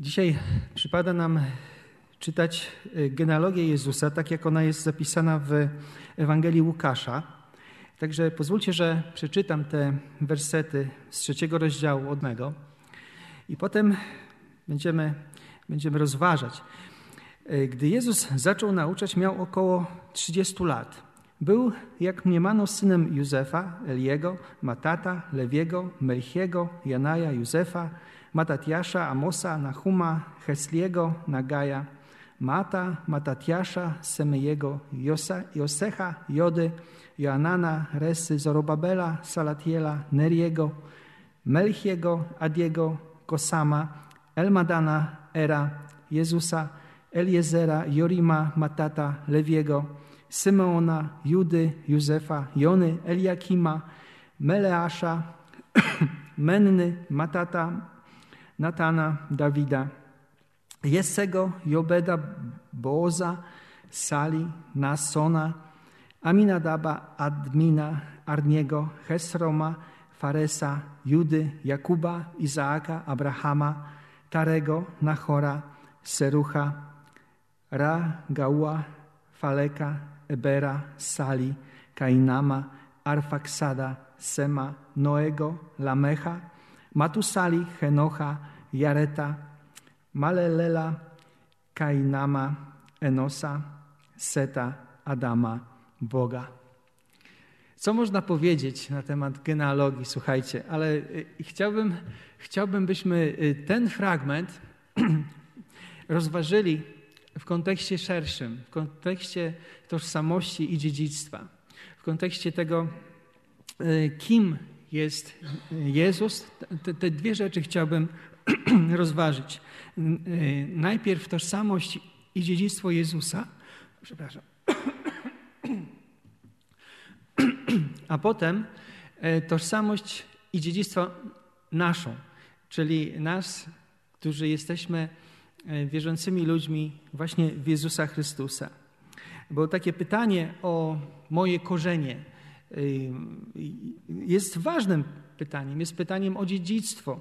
Dzisiaj przypada nam czytać y, genealogię Jezusa, tak jak ona jest zapisana w Ewangelii Łukasza. Także pozwólcie, że przeczytam te wersety z trzeciego rozdziału od mego i potem będziemy, będziemy rozważać. Y, gdy Jezus zaczął nauczać, miał około 30 lat. Był, jak mniemano, synem Józefa, Eliego, Matata, Lewiego, Melchiego, Janaja, Józefa, Matatiasza, Amosa, Nahuma, Hesliego, Nagaja, Mata, Matatiasza, Semejego, Josecha, Jody, Joanana, Resy, Zorobabela, Salatiela, Neriego, Melchiego, Adiego, Kosama, Elmadana, Era, Jezusa, Eliezera, Jorima, Matata, Lewiego, Symeona, Judy, Józefa, Jony, Eliakima, Meleasza, Menny, Matata, Natana, Dawida, Jesego, Jobeda, Boza, Sali, Nasona, Aminadaba, Admina, Arniego, Hesroma, Faresa, Judy, Jakuba, Izaaka, Abrahama, Tarego, Nachora, Serucha, Ra, Gaua, Faleka, Ebera, Sali, Kainama, Arfaksada, Sema, Noego, Lamecha, Matusali, Henocha, Jareta, Malelela, Kainama, Enosa, Seta, Adama, Boga. Co można powiedzieć na temat genealogii? Słuchajcie, ale y, chciałbym, chciałbym byśmy y, ten fragment rozważyli w kontekście szerszym, w kontekście tożsamości i dziedzictwa, w kontekście tego, y, kim jest Jezus. Te, te dwie rzeczy chciałbym rozważyć. Najpierw tożsamość i dziedzictwo Jezusa, przepraszam, a potem e, tożsamość i dziedzictwo naszą, czyli nas, którzy jesteśmy e, wierzącymi ludźmi właśnie w Jezusa Chrystusa. Było takie pytanie o moje korzenie jest ważnym pytaniem, jest pytaniem o dziedzictwo.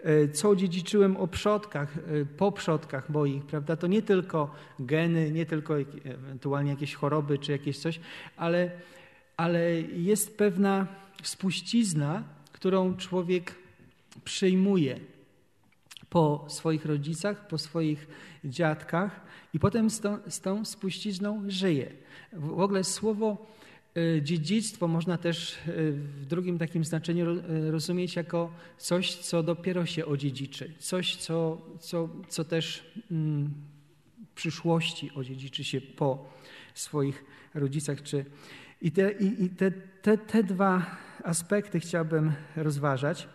E, co dziedziczyłem o przodkach, e, po przodkach moich, prawda? To nie tylko geny, nie tylko ewentualnie jakieś choroby czy jakieś coś, ale, ale jest pewna spuścizna, którą człowiek przyjmuje po swoich rodzicach, po swoich dziadkach i potem z tą, z tą spuścizną żyje. W ogóle słowo dziedzictwo można też e, w drugim takim znaczeniu e, rozumieć jako coś, co dopiero się odziedziczy, coś, co, co, co też mm, w przyszłości odziedziczy się po swoich rodzicach. Czy... I, te, i te, te, te dwa aspekty chciałbym rozważać.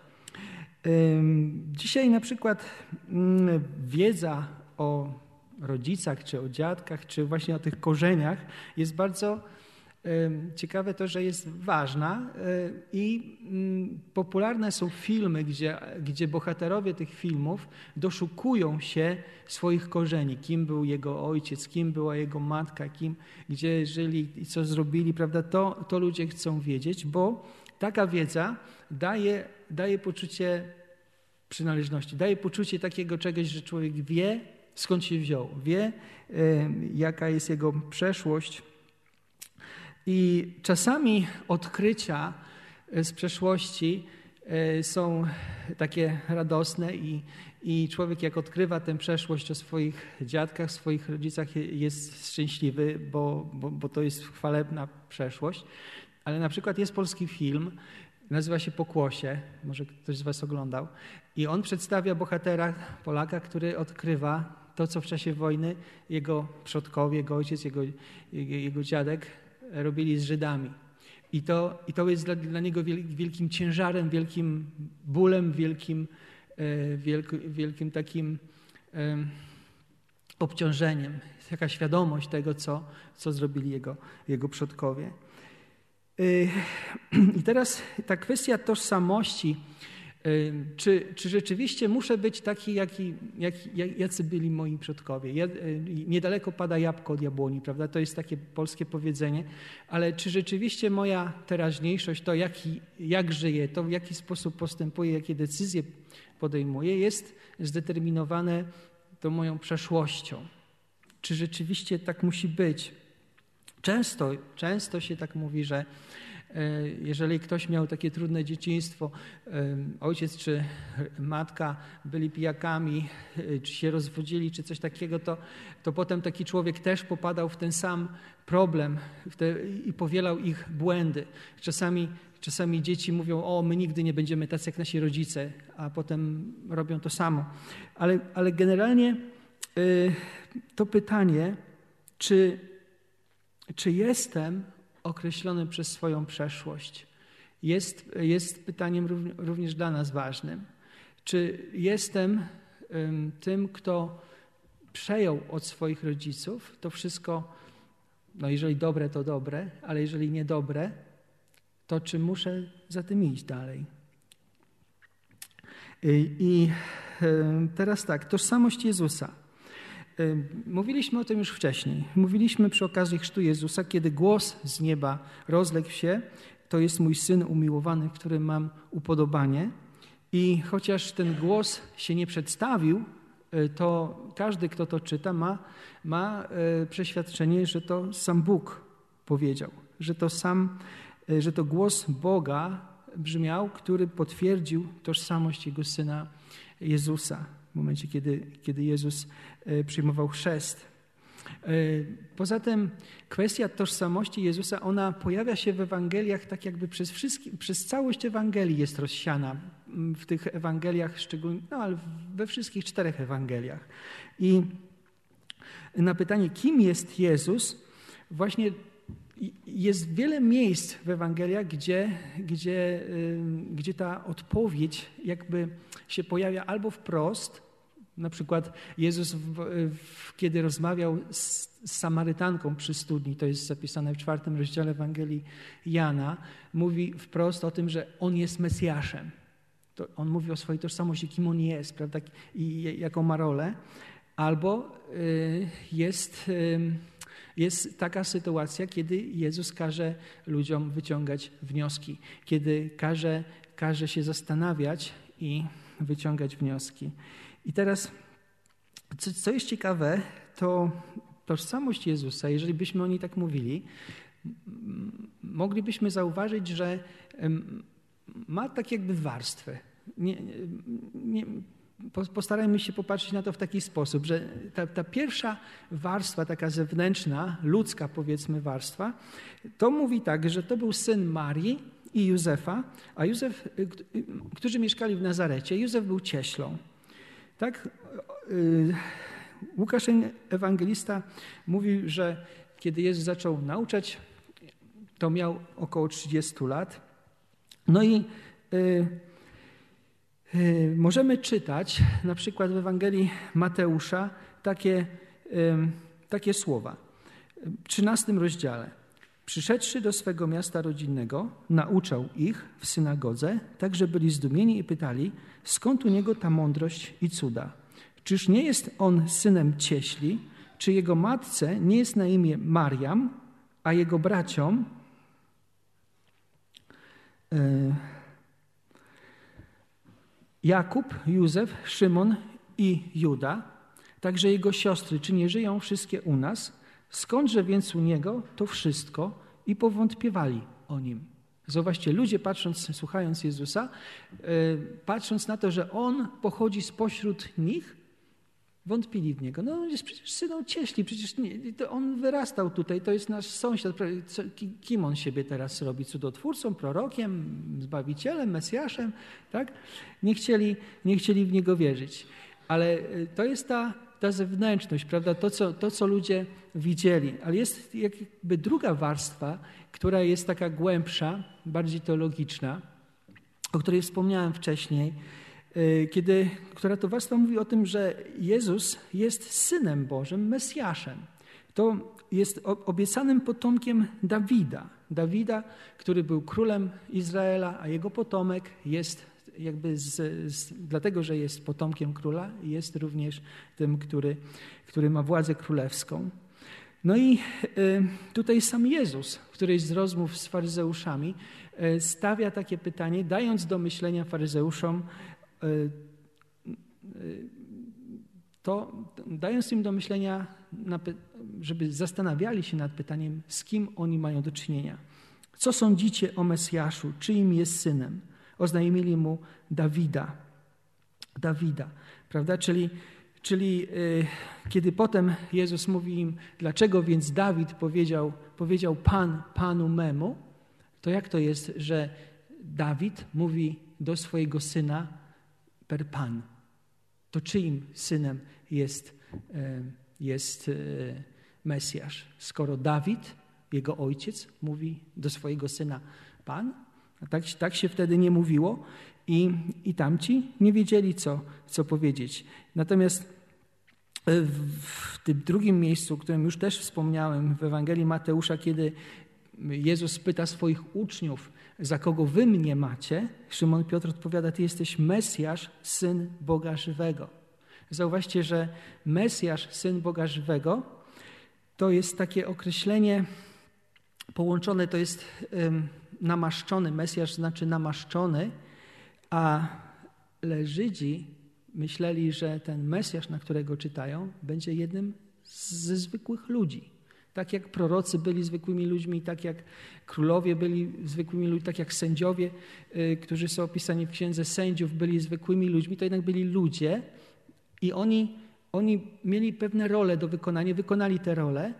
Dzisiaj na przykład mm, wiedza o rodzicach, czy o dziadkach, czy właśnie o tych korzeniach jest bardzo Ciekawe to, że jest ważna e, i mm, popularne są filmy, gdzie, gdzie bohaterowie tych filmów doszukują się swoich korzeni, kim był jego ojciec, kim była jego matka, kim, gdzie żyli i co zrobili, prawda? To, to ludzie chcą wiedzieć, bo taka wiedza daje, daje poczucie przynależności, daje poczucie takiego czegoś, że człowiek wie, skąd się wziął, wie, jaka jest jego przeszłość i czasami odkrycia e, z przeszłości e, są takie radosne i, i człowiek jak odkrywa tę przeszłość o swoich dziadkach, swoich rodzicach jest szczęśliwy, bo, bo, bo to jest chwalebna przeszłość. Ale na przykład jest polski film, nazywa się Pokłosie, może ktoś z was oglądał i on przedstawia bohatera Polaka, który odkrywa to, co w czasie wojny jego przodkowie, jego ojciec, jego, jego, jego dziadek robili z Żydami. I to, i to jest dla, dla niego wielkim ciężarem, wielkim bólem, wielkim, e, wielk, wielkim takim obciążeniem. Jest taka świadomość tego, co, co zrobili jego, jego przodkowie. E, I teraz ta kwestia tożsamości czy, czy rzeczywiście muszę być taki, jaki, jak, jacy byli moi przodkowie? Y, niedaleko pada jabłko od jabłoni, prawda? To jest takie polskie powiedzenie. Ale czy rzeczywiście moja teraźniejszość, to jaki, jak żyję, to w jaki sposób postępuję, jakie decyzje podejmuję, jest zdeterminowane tą moją przeszłością. Czy rzeczywiście tak musi być? Często, często się tak mówi, że jeżeli ktoś miał takie trudne dzieciństwo, e, ojciec czy matka byli pijakami, e, czy się rozwodzili, czy coś takiego, to, to potem taki człowiek też popadał w ten sam problem te, i powielał ich błędy. Czasami, czasami dzieci mówią, o my nigdy nie będziemy tacy jak nasi rodzice, a potem robią to samo. Ale, ale generalnie to pytanie, czy czy jestem określony przez swoją przeszłość? Jest, jest pytaniem również dla nas ważnym. Czy jestem tym, kto przejął od swoich rodziców to wszystko, no jeżeli dobre, to dobre, ale jeżeli niedobre, to czy muszę za tym iść dalej? I teraz tak, tożsamość Jezusa. Mówiliśmy o tym już wcześniej. Mówiliśmy przy okazji chrztu Jezusa, kiedy głos z nieba rozległ się, to jest mój syn umiłowany, w którym mam upodobanie. I chociaż ten głos się nie przedstawił, e, to każdy, kto to czyta, ma, ma e, przeświadczenie, że to sam Bóg powiedział, że to sam, że to głos Boga brzmiał, który potwierdził tożsamość Jego Syna Jezusa w momencie, kiedy, kiedy Jezus e, przyjmował chrzest. E, poza tym kwestia tożsamości Jezusa, ona pojawia się w Ewangeliach tak jakby przez, wszystkie, przez całość Ewangelii jest rozsiana. W tych Ewangeliach szczególnie, no ale we wszystkich czterech Ewangeliach. I na pytanie, kim jest Jezus, właśnie jest wiele miejsc w Ewangeliach, gdzie, gdzie, gdzie ta odpowiedź jakby się pojawia albo wprost, na przykład Jezus, kiedy rozmawiał z, Samarytanką przy studni, to jest zapisane w czwartym rozdziale Ewangelii Jana, mówi wprost o tym, że On jest Mesjaszem. To on mówi o swojej tożsamości, kim On jest, prawda, i jaką ma rolę. Albo y, jest, jest taka sytuacja, kiedy Jezus każe ludziom wyciągać wnioski, kiedy każe, każe się zastanawiać i wyciągać wnioski. I teraz, co, co jest ciekawe, to tożsamość Jezusa, jeżeli byśmy o niej tak mówili, moglibyśmy zauważyć, że ma tak jakby warstwę. Nie, nie, postarajmy się popatrzeć na to w taki sposób, że ta, ta, pierwsza warstwa, taka zewnętrzna, ludzka powiedzmy warstwa, to mówi tak, że to był syn Marii i Józefa, a Józef, y, y, którzy mieszkali w Nazarecie. Józef był cieślą. Tak? Y, Łukasz Ewangelista mówił, że kiedy Jezus zaczął nauczać, to miał około 30 lat. No i możemy czytać na przykład w Ewangelii Mateusza takie, y, takie słowa. W 13 rozdziale. Przyszedłszy do swego miasta rodzinnego, nauczał ich w synagodze, tak że byli zdumieni i pytali, skąd u niego ta mądrość i cuda? Czyż nie jest on synem cieśli? Czy jego matce nie jest na imię Mariam, a jego braciom e, Jakub, Józef, Szymon i Juda, także jego siostry, czy nie żyją wszystkie u nas? Skądże więc u niego to wszystko i powątpiewali o nim? Zobaczcie, ludzie patrząc, słuchając Jezusa, e, patrząc na to, że On pochodzi spośród nich, wątpili w Niego. No on jest przecież synem cieśli, przecież nie, to On wyrastał tutaj, to jest nasz sąsiad. Kim On siebie teraz robi? Cudotwórcą, prorokiem, Zbawicielem, Mesjaszem? Tak? Nie chcieli, nie chcieli w Niego wierzyć. Ale e, to jest ta ta zewnętrzność, prawda, to co, to, co ludzie widzieli. Ale jest jakby druga warstwa, która jest taka głębsza, bardziej teologiczna, o której wspomniałem wcześniej, kiedy, która to warstwa mówi o tym, że Jezus jest Synem Bożym, Mesjaszem. To jest obiecanym potomkiem Dawida. Dawida, który był królem Izraela, a jego potomek jest jakby z, z, dlatego, że jest potomkiem króla, jest również tym, który, który ma władzę królewską. No i y, tutaj sam Jezus w którejś z rozmów z faryzeuszami y, stawia takie pytanie, dając do myślenia faryzeuszom y, to dając im do myślenia, żeby zastanawiali się nad pytaniem, z kim oni mają do czynienia. Co sądzicie o Mesjaszu? Czyim jest synem? Oznajmili mu Dawida. Dawida, prawda? Czyli, czyli yy, kiedy potem Jezus mówi im, dlaczego więc Dawid powiedział, powiedział Pan Panu memu, to jak to jest, że Dawid mówi do swojego syna per Pan? To czyim synem jest, e, jest e, Mesjasz? Skoro Dawid, jego ojciec, mówi do swojego syna Pan, a tak, tak się wtedy nie mówiło i, i tamci nie wiedzieli, co, co powiedzieć. Natomiast e, w tym drugim miejscu, o którym już też wspomniałem w Ewangelii Mateusza, kiedy Jezus pyta swoich uczniów, za kogo wy mnie macie, Szymon Piotr odpowiada, ty jesteś Mesjasz, Syn Boga Żywego. Zauważcie, że Mesjasz, Syn Boga Żywego, to jest takie określenie połączone, to jest namaszczony, Mesjasz znaczy namaszczony, a Żydzi myśleli, że ten Mesjasz, na którego czytają, będzie jednym ze zwykłych ludzi. Tak jak prorocy byli zwykłymi ludźmi, tak jak królowie byli zwykłymi ludźmi, tak jak sędziowie, y, którzy są opisani w księdze sędziów, byli zwykłymi ludźmi, to jednak byli ludzie i oni, oni mieli pewne role do wykonania, wykonali te role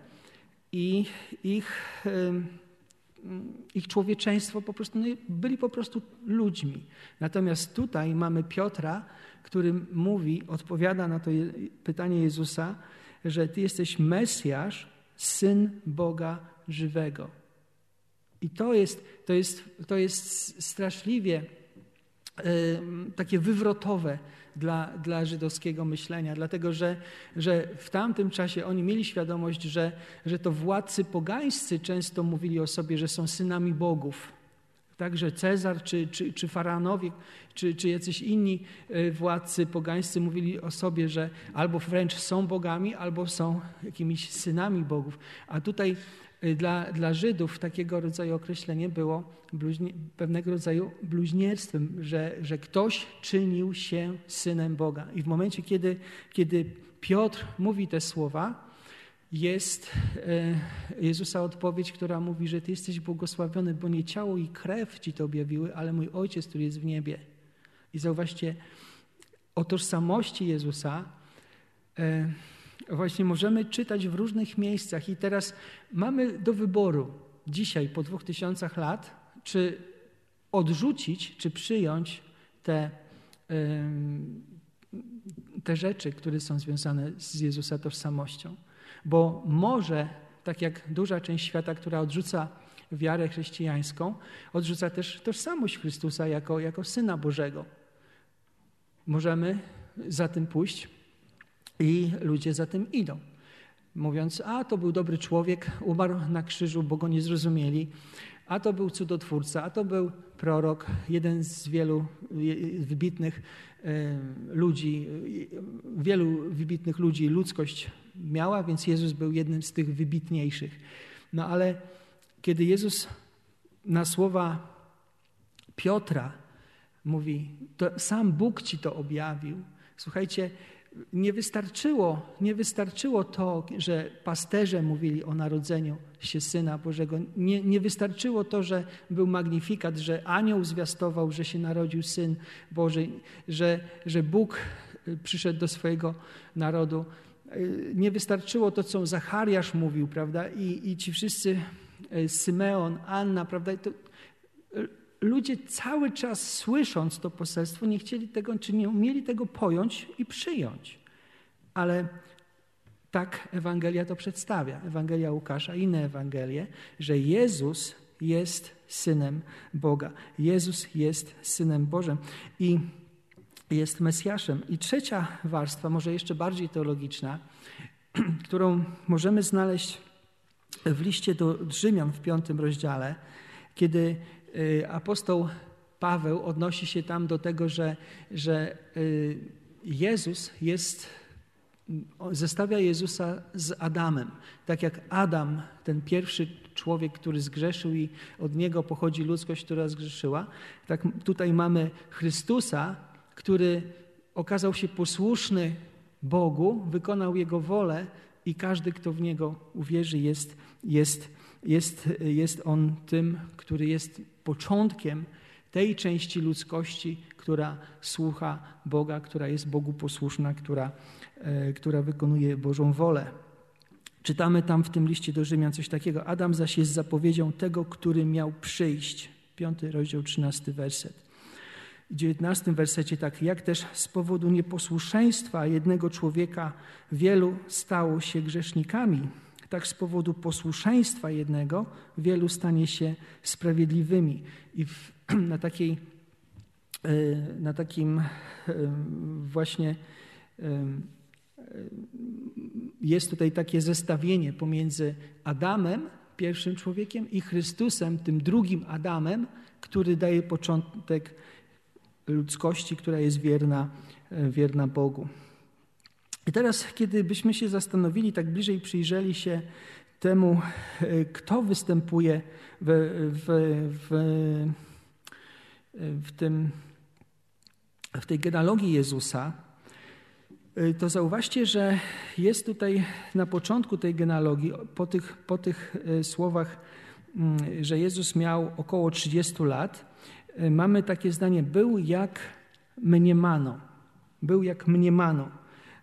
i ich, ich człowieczeństwo po prostu no, byli po prostu ludźmi. Natomiast tutaj mamy Piotra, który mówi, odpowiada na to pytanie Jezusa, że Ty jesteś Mesjasz, Syn Boga żywego. I to jest, to jest, to jest straszliwie takie wywrotowe dla, dla żydowskiego myślenia, dlatego że, że w tamtym czasie oni mieli świadomość, że, że to władcy pogańscy często mówili o sobie, że są synami bogów. Także Cezar, czy, czy, czy faraonowie, czy, czy jacyś inni e, władcy pogańscy mówili o sobie, że albo wręcz są bogami, albo są jakimiś synami bogów. A tutaj e, dla, dla Żydów takiego rodzaju określenie było bluźnie, pewnego rodzaju bluźnierstwem, że, że ktoś czynił się synem Boga. I w momencie, kiedy, kiedy Piotr mówi te słowa, jest e, Jezusa odpowiedź, która mówi, że Ty jesteś błogosławiony, bo nie ciało i krew Ci to objawiły, ale mój Ojciec, który jest w niebie. I zauważcie, o tożsamości Jezusa e, właśnie możemy czytać w różnych miejscach i teraz mamy do wyboru dzisiaj, po dwóch tysiącach lat, czy odrzucić, czy przyjąć te, te rzeczy, które są związane z Jezusa tożsamością. Bo może, tak jak duża część świata, która odrzuca wiarę chrześcijańską, odrzuca też tożsamość Chrystusa jako, jako Syna Bożego. Możemy za tym pójść i ludzie za tym idą. Mówiąc, a to był dobry człowiek, umarł na krzyżu, bo go nie zrozumieli, a to był cudotwórca, a to był prorok, jeden z wielu wybitnych ludzi, wielu wybitnych ludzi ludzkość miała, więc Jezus był jednym z tych wybitniejszych. No ale kiedy Jezus na słowa Piotra mówi, to sam Bóg ci to objawił. Słuchajcie, nie wystarczyło, nie wystarczyło to, że pasterze mówili o narodzeniu się Syna Bożego. Nie, nie wystarczyło to, że był magnifikat, że anioł zwiastował, że się narodził Syn Boży, że, że Bóg przyszedł do swojego narodu. Nie wystarczyło to, co Zachariasz mówił, prawda? I, i ci wszyscy, e, Symeon, Anna, prawda? To, ludzie cały czas słysząc to poselstwo nie chcieli tego, czy nie umieli tego pojąć i przyjąć. Ale tak Ewangelia to przedstawia, Ewangelia Łukasza, inne Ewangelie, że Jezus jest Synem Boga. Jezus jest Synem Bożym i jest Mesjaszem. I trzecia warstwa, może jeszcze bardziej teologiczna, którą możemy znaleźć w liście do Rzymian w piątym rozdziale, kiedy Y, apostoł Paweł odnosi się tam do tego, że, że y, Jezus jest, zestawia Jezusa z Adamem. Tak jak Adam, ten pierwszy człowiek, który zgrzeszył i od niego pochodzi ludzkość, która zgrzeszyła, tak tutaj mamy Chrystusa, który okazał się posłuszny Bogu, wykonał Jego wolę i każdy, kto w Niego uwierzy, jest, jest, jest, jest On tym, który jest początkiem tej części ludzkości, która słucha Boga, która jest Bogu posłuszna, która, e, która wykonuje Bożą wolę. Czytamy tam w tym liście do Rzymian coś takiego. Adam zaś jest zapowiedzią tego, który miał przyjść. Piąty rozdział, trzynasty werset. W dziewiętnastym wersecie tak, jak też z powodu nieposłuszeństwa jednego człowieka wielu stało się grzesznikami, tak z powodu posłuszeństwa jednego wielu stanie się sprawiedliwymi. I w, na takiej e, na takim e, właśnie e, jest tutaj takie zestawienie pomiędzy Adamem, pierwszym człowiekiem, i Chrystusem, tym drugim Adamem, który daje początek ludzkości, która jest wierna, wierna Bogu. I teraz, kiedy byśmy się zastanowili, tak bliżej przyjrzeli się temu, kto występuje w, w, w, w, tym, w tej genealogii Jezusa, Y, to zauważcie, że jest tutaj na początku tej genealogii, po tych, po tych słowach, mm, że Jezus miał około 30 lat, mamy takie zdanie: był jak mniemano. Był jak mniemano.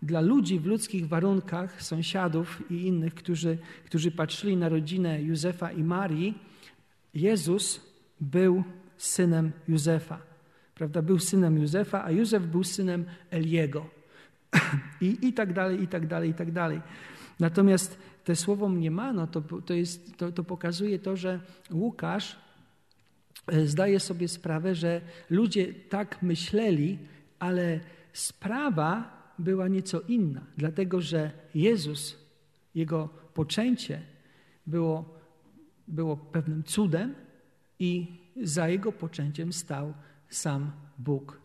Dla ludzi w ludzkich warunkach, sąsiadów i innych, którzy, którzy patrzyli na rodzinę Józefa i Marii, Jezus był synem Józefa. Prawda? Był synem Józefa, a Józef był synem Eliego. I, I tak dalej, i tak dalej, i tak dalej. Natomiast te słowo mniemano to, to, jest, to, to pokazuje to, że Łukasz e, zdaje sobie sprawę, że ludzie tak myśleli, ale sprawa była nieco inna, dlatego że Jezus, jego poczęcie było, było pewnym cudem i za jego poczęciem stał sam Bóg.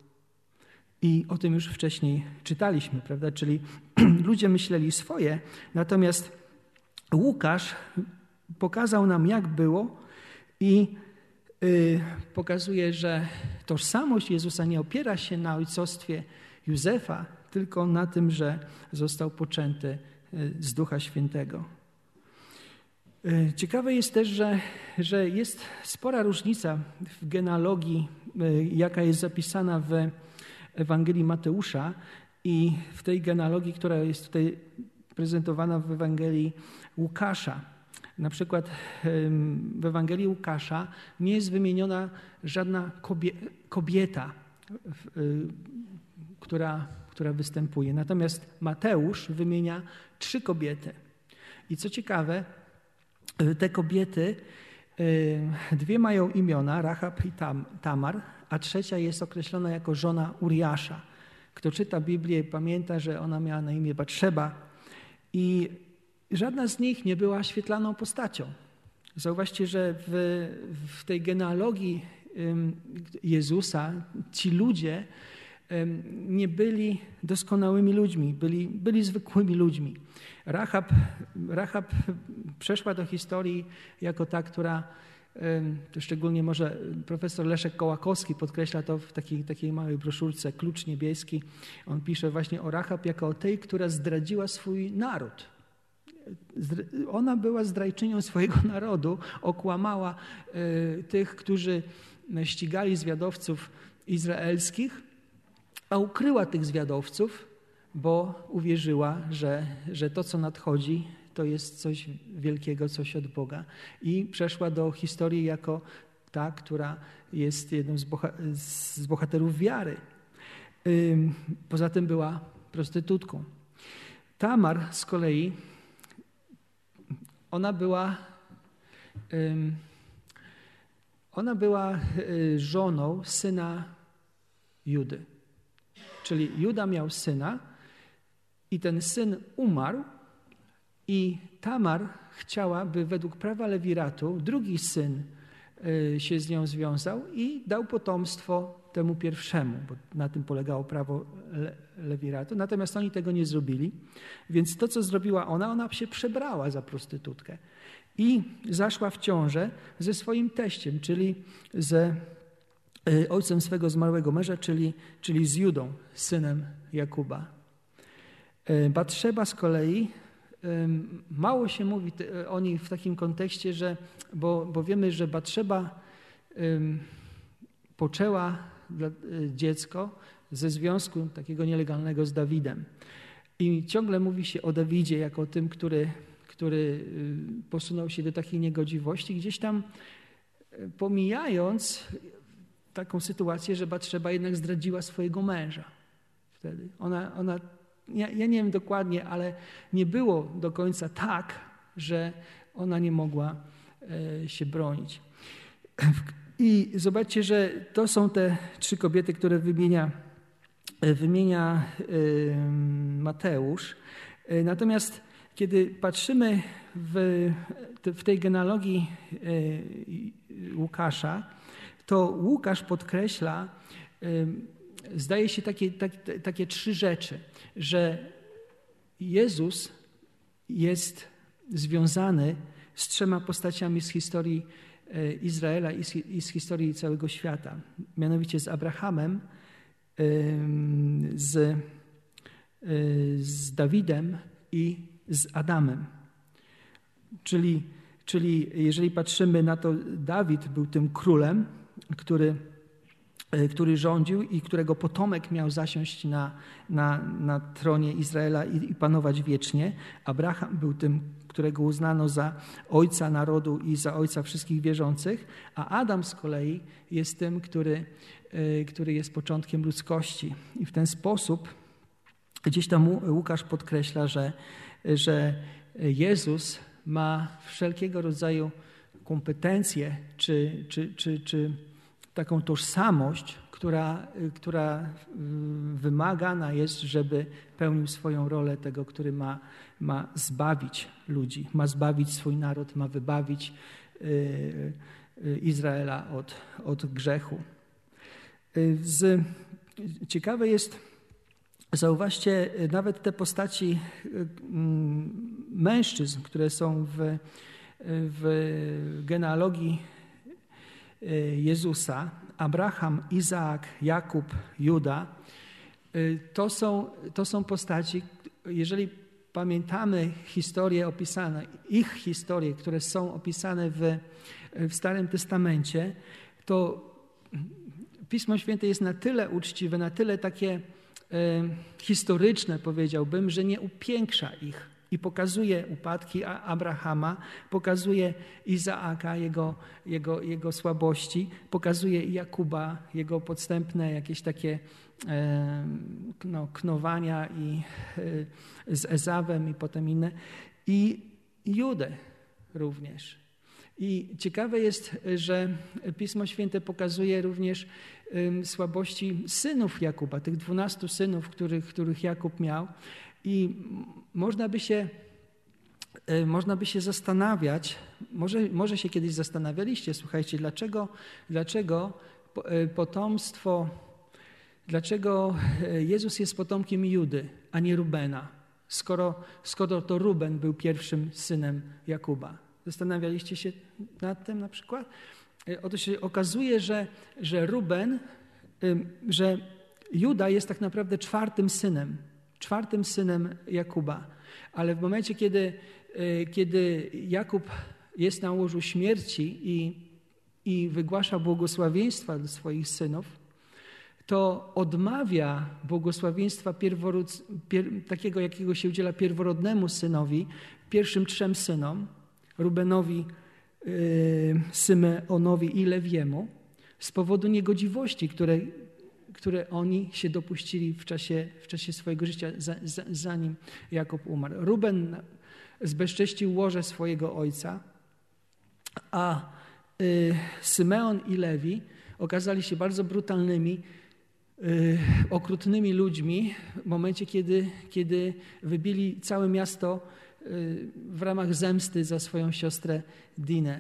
I o tym już wcześniej czytaliśmy, prawda? Czyli ludzie myśleli swoje, natomiast Łukasz pokazał nam, jak było i pokazuje, że tożsamość Jezusa nie opiera się na ojcostwie Józefa, tylko na tym, że został poczęty y, z Ducha Świętego. Y, ciekawe jest też, że, że jest spora różnica w genealogii, y, jaka jest zapisana w Ewangelii Mateusza i w tej genealogii, która jest tutaj prezentowana w Ewangelii Łukasza. Na przykład w Ewangelii Łukasza nie jest wymieniona żadna kobieta, y, która, która występuje. Natomiast Mateusz wymienia trzy kobiety. I co ciekawe, y, te kobiety, y, dwie mają imiona, Rahab i Tamar, a trzecia jest określona jako żona Uriasza. Kto czyta Biblię, pamięta, że ona miała na imię Batrzeba i żadna z nich nie była świetlaną postacią. Zauważcie, że w, w tej genealogii Jezusa ci ludzie nie byli doskonałymi ludźmi, byli, byli zwykłymi ludźmi. Rahab, Rahab przeszła do historii jako ta, która szczególnie może profesor Leszek Kołakowski podkreśla to w takiej, takiej małej broszurce Klucz Niebieski. On pisze właśnie o Rahab jako o tej, która zdradziła swój naród. Ona była zdrajczynią swojego narodu, okłamała e, tych, którzy ścigali zwiadowców izraelskich, a ukryła tych zwiadowców, bo uwierzyła, że, że to, co nadchodzi, to jest coś wielkiego, coś od Boga. I przeszła do historii jako ta, która jest jedną z, boha z bohaterów wiary. Poza tym była prostytutką. Tamar z kolei, ona była, ona była y, żoną syna Judy. Czyli Juda miał syna i ten syn umarł, i Tamar chciała, by według prawa Lewiratu drugi syn się z nią związał i dał potomstwo temu pierwszemu, bo na tym polegało prawo Lewiratu. Natomiast oni tego nie zrobili, więc to, co zrobiła ona, ona się przebrała za prostytutkę i zaszła w ciążę ze swoim teściem, czyli ze ojcem swego zmarłego męża, czyli, czyli z Judą, synem Jakuba. Batrzeba z kolei, mało się mówi o niej w takim kontekście, że, bo, bo wiemy, że Batrzeba poczęła dziecko ze związku takiego nielegalnego z Dawidem. I ciągle mówi się o Dawidzie jako o tym, który, który y, posunął się do takiej niegodziwości, gdzieś tam y, pomijając taką sytuację, że Batrzeba jednak zdradziła swojego męża wtedy. Ona, ona ja, ja nie wiem dokładnie, ale nie było do końca tak, że ona nie mogła e, się bronić. I zobaczcie, że to są te trzy kobiety, które wymienia E, wymienia Mateusz. E, natomiast kiedy patrzymy w, w tej genealogii Łukasza, to Łukasz podkreśla, zdaje się takie, tak, takie trzy rzeczy, że Jezus jest związany z trzema postaciami z historii Izraela i z, historii całego świata, mianowicie z Abrahamem, z, y, z Dawidem i z Adamem. Czyli, czyli jeżeli patrzymy na to, Dawid był tym królem, który, który rządził i którego potomek miał zasiąść na, na, na tronie Izraela i, i panować wiecznie. Abraham był tym, którego uznano za ojca narodu i za ojca wszystkich wierzących, a Adam z kolei jest tym, który Y, który jest początkiem ludzkości. I w ten sposób gdzieś tam Łukasz podkreśla, że, że Jezus ma wszelkiego rodzaju kompetencje czy, czy, czy, czy taką tożsamość, która, która y, wymagana jest, żeby pełnił swoją rolę tego, który ma, ma zbawić ludzi, ma zbawić swój naród, ma wybawić y, Izraela od, od grzechu. Y, z, ciekawe jest, zauważcie, nawet te postaci y, mm, mężczyzn, które są w, w genealogii y, Jezusa, Abraham, Izaak, Jakub, Juda, to są, to są postaci, jeżeli pamiętamy historie opisane, ich historie, które są opisane w, w Starym Testamencie, to Pismo Święte jest na tyle uczciwe, na tyle takie e, historyczne, powiedziałbym, że nie upiększa ich i pokazuje upadki Abrahama, pokazuje Izaaka, jego, jego, jego słabości, pokazuje Jakuba, jego podstępne jakieś takie no, knowania i, e, z Ezawem i potem inne. I Judę również. I ciekawe jest, że Pismo Święte pokazuje również słabości synów Jakuba, tych dwunastu synów, których, których Jakub miał. I można by się, e, można by się zastanawiać, może, może się kiedyś zastanawialiście, słuchajcie, dlaczego, dlaczego e, potomstwo, dlaczego e, Jezus jest potomkiem Judy, a nie Rubena, skoro, skoro to Ruben był pierwszym synem Jakuba. Zastanawialiście się nad tym na przykład? Oto się okazuje, że, że Ruben, że Juda jest tak naprawdę czwartym synem, czwartym synem Jakuba. Ale w momencie, kiedy, e, kiedy Jakub jest na łożu śmierci i, i wygłasza błogosławieństwa do swoich synów, to odmawia błogosławieństwa pierworód, pier, takiego, jakiego się udziela pierworodnemu synowi, pierwszym trzem synom, Rubenowi, Y, Symeonowi i Lewiemu z powodu niegodziwości, które, które oni się dopuścili w czasie, w czasie swojego życia, zanim Jakub umarł. Ruben zbezcześcił łoże swojego ojca, a y, Symeon i Lewi okazali się bardzo brutalnymi, y, okrutnymi ludźmi w momencie, kiedy, kiedy wybili całe miasto w ramach zemsty za swoją siostrę Dinę.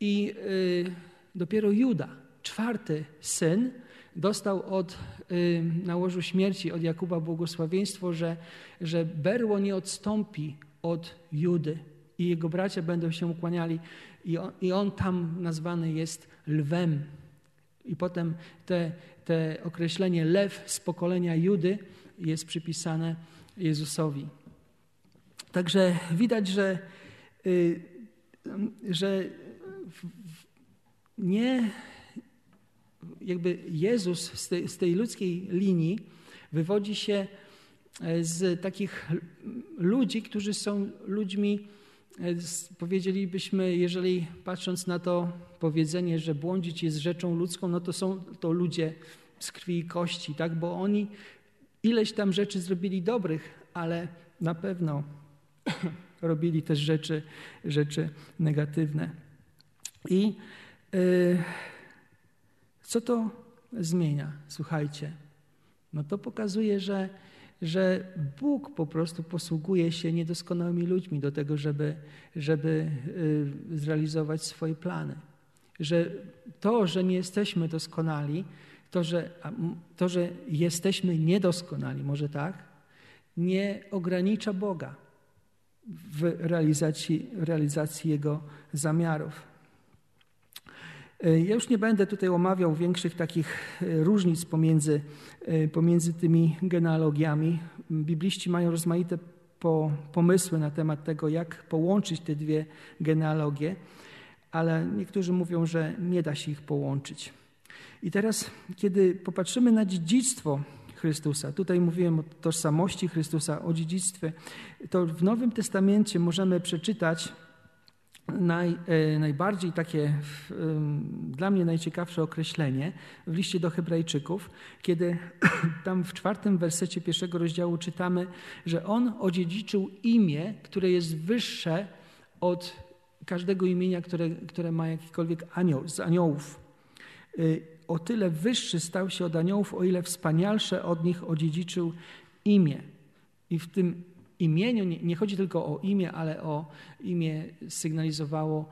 I y, dopiero Juda, czwarty syn, dostał od, y, na łożu śmierci od Jakuba błogosławieństwo, że, że berło nie odstąpi od Judy i jego bracia będą się ukłaniali i on, i on tam nazwany jest lwem, I potem te, te określenie lew z pokolenia Judy jest przypisane Jezusowi. Także widać, że, y, że nie jakby Jezus z tej, z tej ludzkiej linii wywodzi się e, z takich ludzi, którzy są ludźmi, e, powiedzielibyśmy, jeżeli patrząc na to powiedzenie, że błądzić jest rzeczą ludzką, no to są to ludzie z krwi i kości, tak? bo oni ileś tam rzeczy zrobili dobrych, ale na pewno robili też rzeczy, rzeczy negatywne. I yy, co to zmienia? Słuchajcie, no to pokazuje, że, że Bóg po prostu posługuje się niedoskonałymi ludźmi do tego, żeby, żeby yy, zrealizować swoje plany. Że to, że nie jesteśmy doskonali, to że, to, że jesteśmy niedoskonali, może tak, nie ogranicza Boga w realizacji, realizacji Jego zamiarów. E, ja już nie będę tutaj omawiał większych takich e, różnic pomiędzy, e, pomiędzy tymi genealogiami. Bibliści mają rozmaite po, pomysły na temat tego, jak połączyć te dwie genealogie, ale niektórzy mówią, że nie da się ich połączyć. I teraz, kiedy popatrzymy na dziedzictwo Chrystusa, tutaj mówiłem o tożsamości Chrystusa, o dziedzictwie, to w Nowym Testamencie możemy przeczytać naj, e, najbardziej takie dla mnie najciekawsze określenie w liście do Hebrajczyków, kiedy tam w czwartym wersecie pierwszego rozdziału czytamy, że on odziedziczył imię, które jest wyższe od każdego imienia, które, które ma jakikolwiek anioł, z aniołów. Y, o tyle wyższy stał się od aniołów, o ile wspanialsze od nich odziedziczył imię. I w tym imieniu nie, nie chodzi tylko o imię, ale o imię sygnalizowało,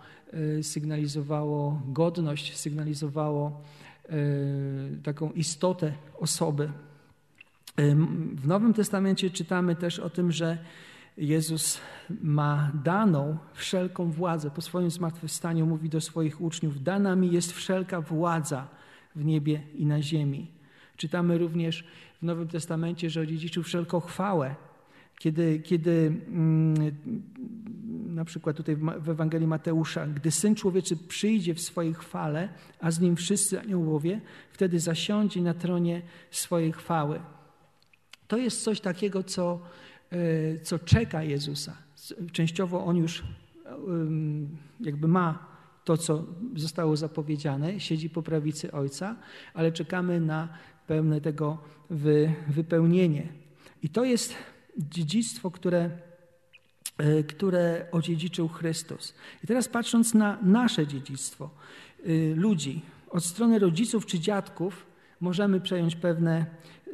y, sygnalizowało godność, sygnalizowało y, taką istotę osoby. W Nowym Testamencie czytamy też o tym, że Jezus ma daną wszelką władzę. Po swoim zmartwychwstaniu mówi do swoich uczniów: Dana mi jest wszelka władza w niebie i na ziemi. Czytamy również w Nowym Testamencie, że odziedziczył wszelką chwałę. Kiedy, kiedy mm, na przykład tutaj w Ewangelii Mateusza, gdy Syn Człowieczy przyjdzie w swojej chwale, a z Nim wszyscy aniołowie, wtedy zasiądzie na tronie swojej chwały. To jest coś takiego, co, e, co czeka Jezusa. Częściowo On już jakby ma to, co zostało zapowiedziane, siedzi po prawicy Ojca, ale czekamy na pełne tego wy, wypełnienie. I to jest dziedzictwo, które, e, które odziedziczył Chrystus. I teraz patrząc na nasze dziedzictwo, e, ludzi, od strony rodziców czy dziadków, możemy przejąć pewne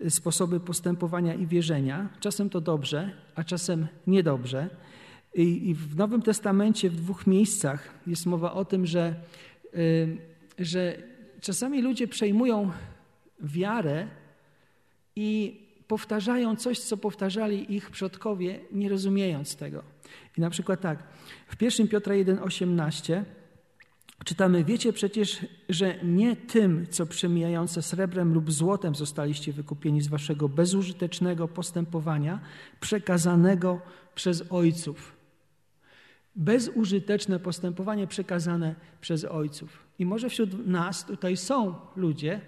e, sposoby postępowania i wierzenia. Czasem to dobrze, a czasem niedobrze. I, w Nowym Testamencie w dwóch miejscach jest mowa o tym, że, że czasami ludzie przejmują wiarę i powtarzają coś, co powtarzali ich przodkowie, nie rozumiejąc tego. I na przykład tak, w 1 Piotra 1,18 czytamy, wiecie przecież, że nie tym, co przemijające srebrem lub złotem zostaliście wykupieni z waszego bezużytecznego postępowania, przekazanego przez ojców bezużyteczne postępowanie przekazane przez ojców. I może wśród nas tutaj są ludzie,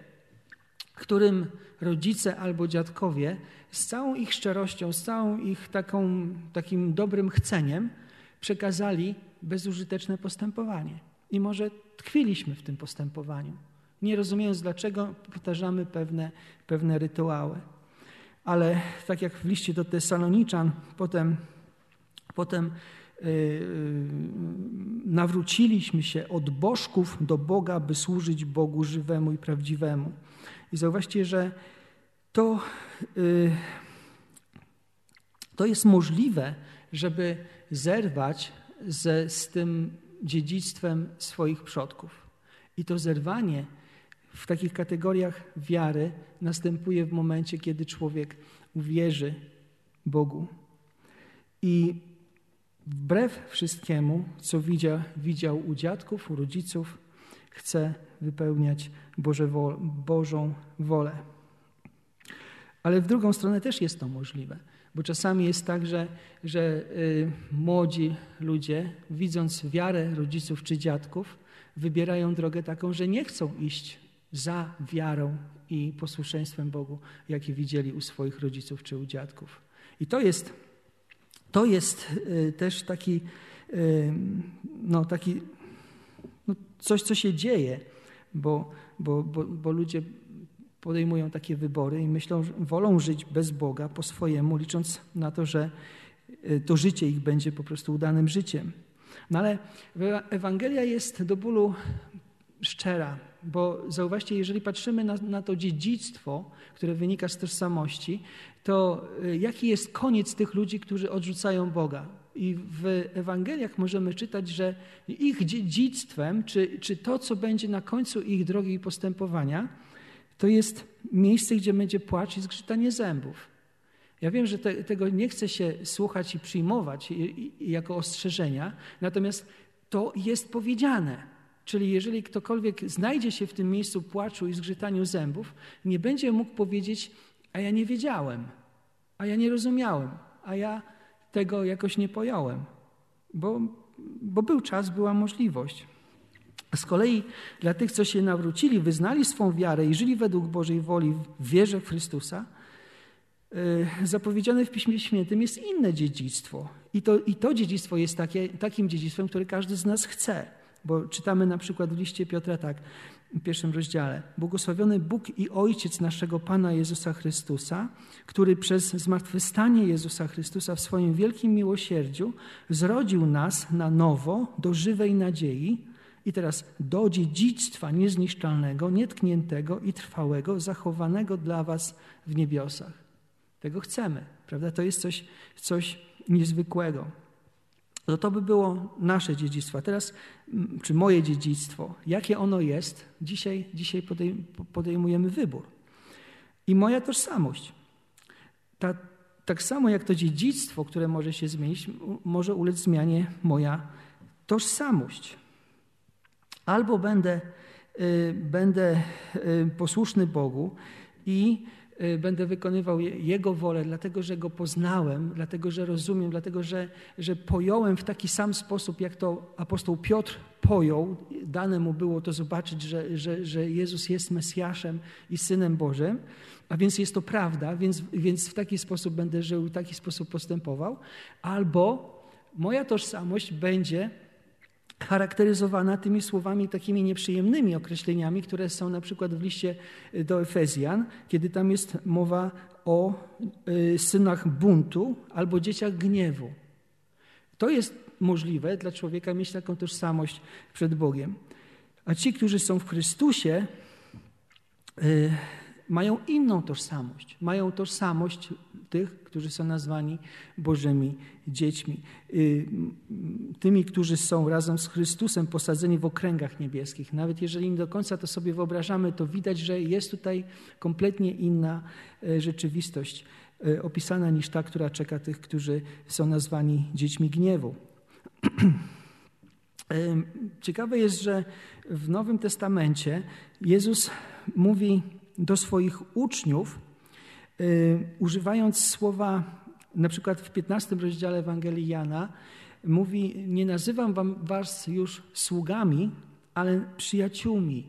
którym rodzice albo dziadkowie z całą ich szczerością, z całą ich taką, takim dobrym chceniem przekazali bezużyteczne postępowanie. I może tkwiliśmy w tym postępowaniu, nie rozumiejąc, dlaczego powtarzamy pewne, pewne rytuały. Ale tak jak w liście do Tesaloniczan, potem, potem Y, y, nawróciliśmy się od bożków do Boga, by służyć Bogu żywemu i prawdziwemu. I zauważcie, że to, y, to jest możliwe, żeby zerwać ze, z tym dziedzictwem swoich przodków. I to zerwanie w takich kategoriach wiary następuje w momencie, kiedy człowiek uwierzy Bogu. I Wbrew wszystkiemu, co widział, widział u dziadków, u rodziców, chce wypełniać Boże Bożą wolę. Ale w drugą stronę też jest to możliwe, bo czasami jest tak, że, że y, młodzi ludzie, widząc wiarę rodziców czy dziadków, wybierają drogę taką, że nie chcą iść za wiarą i posłuszeństwem Bogu, jakie widzieli u swoich rodziców czy u dziadków. I to jest, to jest y, też taki, y, no, taki no, coś, co się dzieje, bo, bo, bo, bo ludzie podejmują takie wybory i myślą, że wolą żyć bez Boga po swojemu, licząc na to, że y, to życie ich będzie po prostu udanym życiem. No ale Ewangelia jest do bólu szczera, bo zauważcie, jeżeli patrzymy na, na, to dziedzictwo, które wynika z tożsamości, to y, jaki jest koniec tych ludzi, którzy odrzucają Boga? I w Ewangeliach możemy czytać, że ich dziedzictwem, czy, czy to, co będzie na końcu ich drogi i postępowania, to jest miejsce, gdzie będzie płacz i zgrzytanie zębów. Ja wiem, że te, tego nie chce się słuchać i przyjmować i, i, jako ostrzeżenia, natomiast to jest powiedziane. Czyli jeżeli ktokolwiek znajdzie się w tym miejscu płaczu i zgrzytaniu zębów, nie będzie mógł powiedzieć, a ja nie wiedziałem, a ja nie rozumiałem, a ja tego jakoś nie pojąłem, bo, bo był czas, była możliwość. Z kolei dla tych, co się nawrócili, wyznali swą wiarę i żyli według Bożej woli w wierze w Chrystusa, y, zapowiedziane w Piśmie Świętym jest inne dziedzictwo. I to, i to dziedzictwo jest takie, takim dziedzictwem, które każdy z nas chce. Bo czytamy na przykład w liście Piotra tak, w pierwszym rozdziale. Błogosławiony Bóg i Ojciec naszego Pana Jezusa Chrystusa, który przez zmartwychwstanie Jezusa Chrystusa w swoim wielkim miłosierdziu zrodził nas na nowo do żywej nadziei i teraz do dziedzictwa niezniszczalnego, nietkniętego i trwałego, zachowanego dla was w niebiosach. Tego chcemy, prawda? To jest coś, coś niezwykłego. No to by było nasze dziedzictwo. teraz, czy moje dziedzictwo, jakie ono jest, dzisiaj, dzisiaj podejmujemy wybór. I moja tożsamość. Ta, tak samo jak to dziedzictwo, które może się zmienić, może ulec zmianie moja tożsamość. Albo będę, y, będę y, posłuszny Bogu i będę wykonywał Jego wolę, dlatego że Go poznałem, dlatego że rozumiem, dlatego że, że pojąłem w taki sam sposób, jak to apostoł Piotr pojął. Dane mu było to zobaczyć, że, że, że Jezus jest Mesjaszem i Synem Bożym, a więc jest to prawda, więc, więc w taki sposób będę żył, w taki sposób postępował. Albo moja tożsamość będzie charakteryzowana tymi słowami takimi nieprzyjemnymi określeniami, które są na przykład w liście do Efezjan, kiedy tam jest mowa o y, synach buntu albo dzieciach gniewu. To jest możliwe dla człowieka mieć taką tożsamość przed Bogiem. A ci, którzy są w Chrystusie, y, mają inną tożsamość. Mają tożsamość tych, którzy są nazwani Bożymi dziećmi. Y, tymi, którzy są razem z Chrystusem posadzeni w okręgach niebieskich. Nawet jeżeli nie do końca to sobie wyobrażamy, to widać, że jest tutaj kompletnie inna e, rzeczywistość e, opisana niż ta, która czeka tych, którzy są nazwani dziećmi gniewu. Ciekawe jest, że w Nowym Testamencie Jezus mówi do swoich uczniów, używając słowa, na przykład w 15 rozdziale Ewangelii Jana, mówi: Nie nazywam wam was już sługami, ale przyjaciółmi.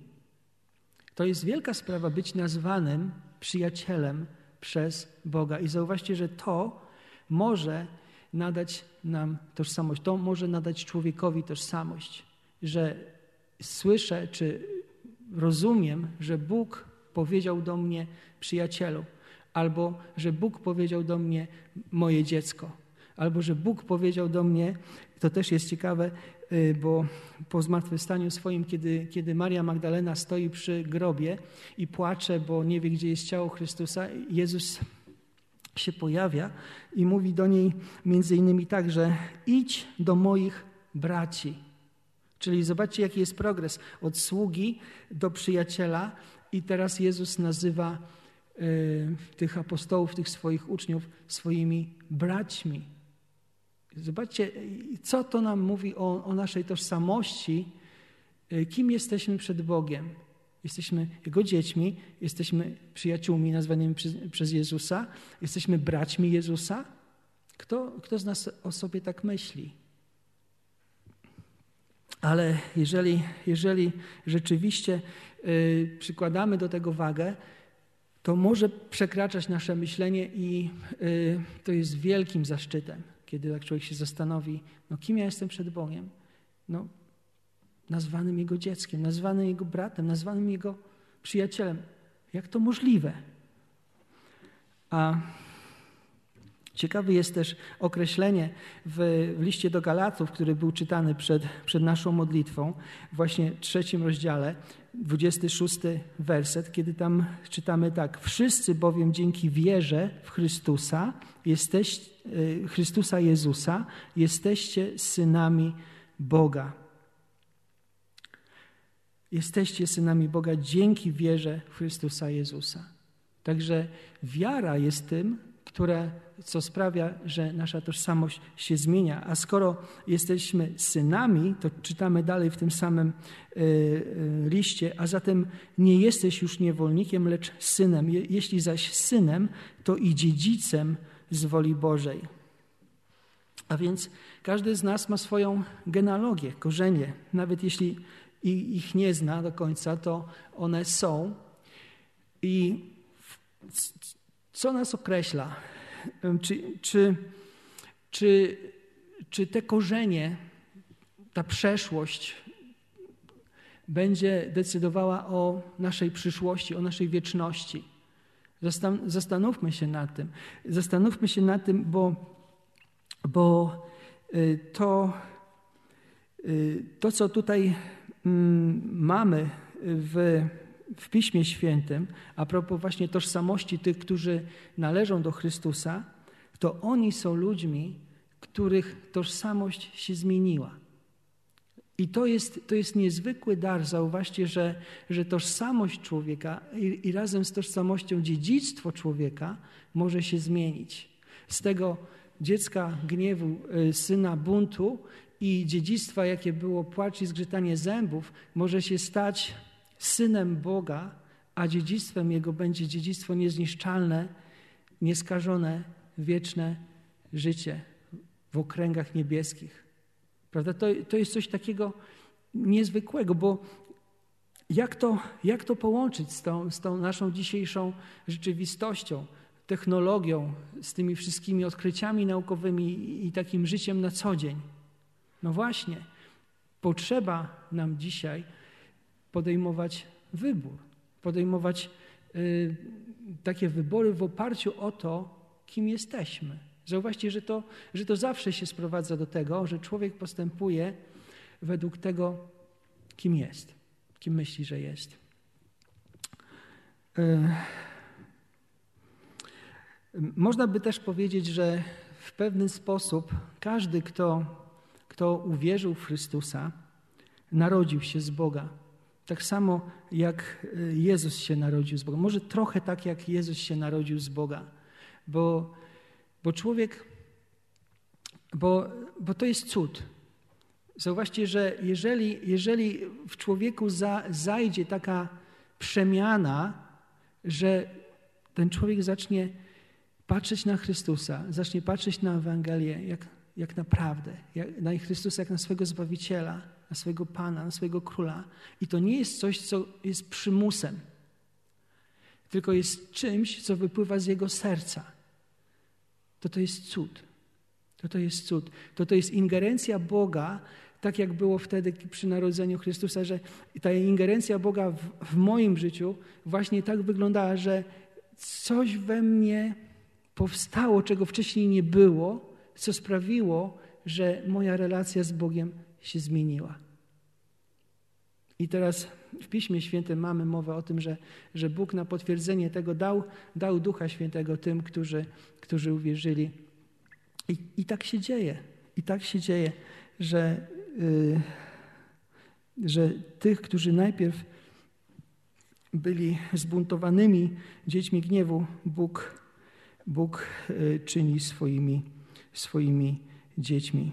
To jest wielka sprawa być nazwanym przyjacielem przez Boga. I zauważcie, że to może nadać nam tożsamość, to może nadać człowiekowi tożsamość, że słyszę czy rozumiem, że Bóg powiedział do mnie przyjacielu, albo że Bóg powiedział do mnie moje dziecko, albo że Bóg powiedział do mnie, to też jest ciekawe, y, bo po zmartwychwstaniu swoim, kiedy, kiedy Maria Magdalena stoi przy grobie i płacze, bo nie wie, gdzie jest ciało Chrystusa, Jezus się pojawia i mówi do niej między innymi tak, że idź do moich braci. Czyli zobaczcie, jaki jest progres od sługi do przyjaciela, i teraz Jezus nazywa tych apostołów, tych swoich uczniów swoimi braćmi. Zobaczcie, co to nam mówi o, o naszej tożsamości y, kim jesteśmy przed Bogiem. Jesteśmy Jego dziećmi, jesteśmy przyjaciółmi nazwanymi przez, przez Jezusa, jesteśmy braćmi Jezusa. Kto, kto z nas o sobie tak myśli? Ale jeżeli, jeżeli rzeczywiście y, przykładamy do tego wagę, to może przekraczać nasze myślenie i y, to jest wielkim zaszczytem, kiedy tak człowiek się zastanowi, no kim ja jestem przed Bogiem? No, nazwanym Jego dzieckiem, nazwanym Jego bratem, nazwanym Jego przyjacielem. Jak to możliwe? A ciekawe jest też określenie w, w liście do Galatów, który był czytany przed, przed naszą modlitwą, właśnie w trzecim rozdziale, 26 werset, kiedy tam czytamy tak: Wszyscy bowiem dzięki wierze w Chrystusa, jesteś, y, Chrystusa Jezusa, jesteście synami Boga. Jesteście synami Boga dzięki wierze w Chrystusa Jezusa. Także wiara jest tym, które, co sprawia, że nasza tożsamość się zmienia. A skoro jesteśmy synami, to czytamy dalej w tym samym y, y, liście, a zatem nie jesteś już niewolnikiem, lecz synem. Jeśli zaś synem, to i dziedzicem z woli Bożej. A więc każdy z nas ma swoją genealogię, korzenie. Nawet jeśli ich nie zna do końca, to one są. I co nas określa? Czy, czy, czy, czy te korzenie, ta przeszłość będzie decydowała o naszej przyszłości, o naszej wieczności? Zastanówmy się nad tym. Zastanówmy się nad tym, bo, bo y, to, y, to, co tutaj mm, mamy w w Piśmie Świętym, a propos właśnie tożsamości tych, którzy należą do Chrystusa, to oni są ludźmi, których tożsamość się zmieniła. I to jest, to jest niezwykły dar. Zauważcie, że, że tożsamość człowieka i, i razem z tożsamością dziedzictwo człowieka może się zmienić. Z tego dziecka gniewu, y, syna buntu i dziedzictwa, jakie było płacz i zgrzytanie zębów, może się stać synem Boga, a dziedzictwem Jego będzie dziedzictwo niezniszczalne, nieskażone, wieczne życie w okręgach niebieskich. Prawda? To, to jest coś takiego niezwykłego, bo jak to, jak to połączyć z tą, z tą naszą dzisiejszą rzeczywistością, technologią, z tymi wszystkimi odkryciami naukowymi i, i takim życiem na co dzień? No właśnie, potrzeba nam dzisiaj podejmować wybór, podejmować y, takie wybory w oparciu o to, kim jesteśmy. Zauważcie, że to, że to zawsze się sprowadza do tego, że człowiek postępuje według tego, kim jest, kim myśli, że jest. Y, można by też powiedzieć, że w pewien sposób każdy, kto, kto uwierzył w Chrystusa, narodził się z Boga. Tak samo jak y, Jezus się narodził z Boga. Może trochę tak, jak Jezus się narodził z Boga. Bo, bo człowiek, bo, bo to jest cud. Zauważcie, że jeżeli, jeżeli w człowieku za, zajdzie taka przemiana, że ten człowiek zacznie patrzeć na Chrystusa, zacznie patrzeć na Ewangelię jak, jak naprawdę, jak, na Chrystusa jak na swego Zbawiciela, na swojego Pana, na swojego Króla. I to nie jest coś, co jest przymusem, tylko jest czymś, co wypływa z Jego serca. To to jest cud. To to jest cud. To to jest ingerencja Boga, tak jak było wtedy przy narodzeniu Chrystusa, że ta ingerencja Boga w, w moim życiu właśnie tak wyglądała, że coś we mnie powstało, czego wcześniej nie było, co sprawiło, że moja relacja z Bogiem się zmieniła. I teraz w Piśmie Świętym mamy mowę o tym, że, że Bóg na potwierdzenie tego dał, dał Ducha Świętego tym, którzy, którzy uwierzyli. I, I tak się dzieje. I tak się dzieje, że, yy, że tych, którzy najpierw byli zbuntowanymi dziećmi gniewu, Bóg, Bóg yy, czyni swoimi, swoimi dziećmi.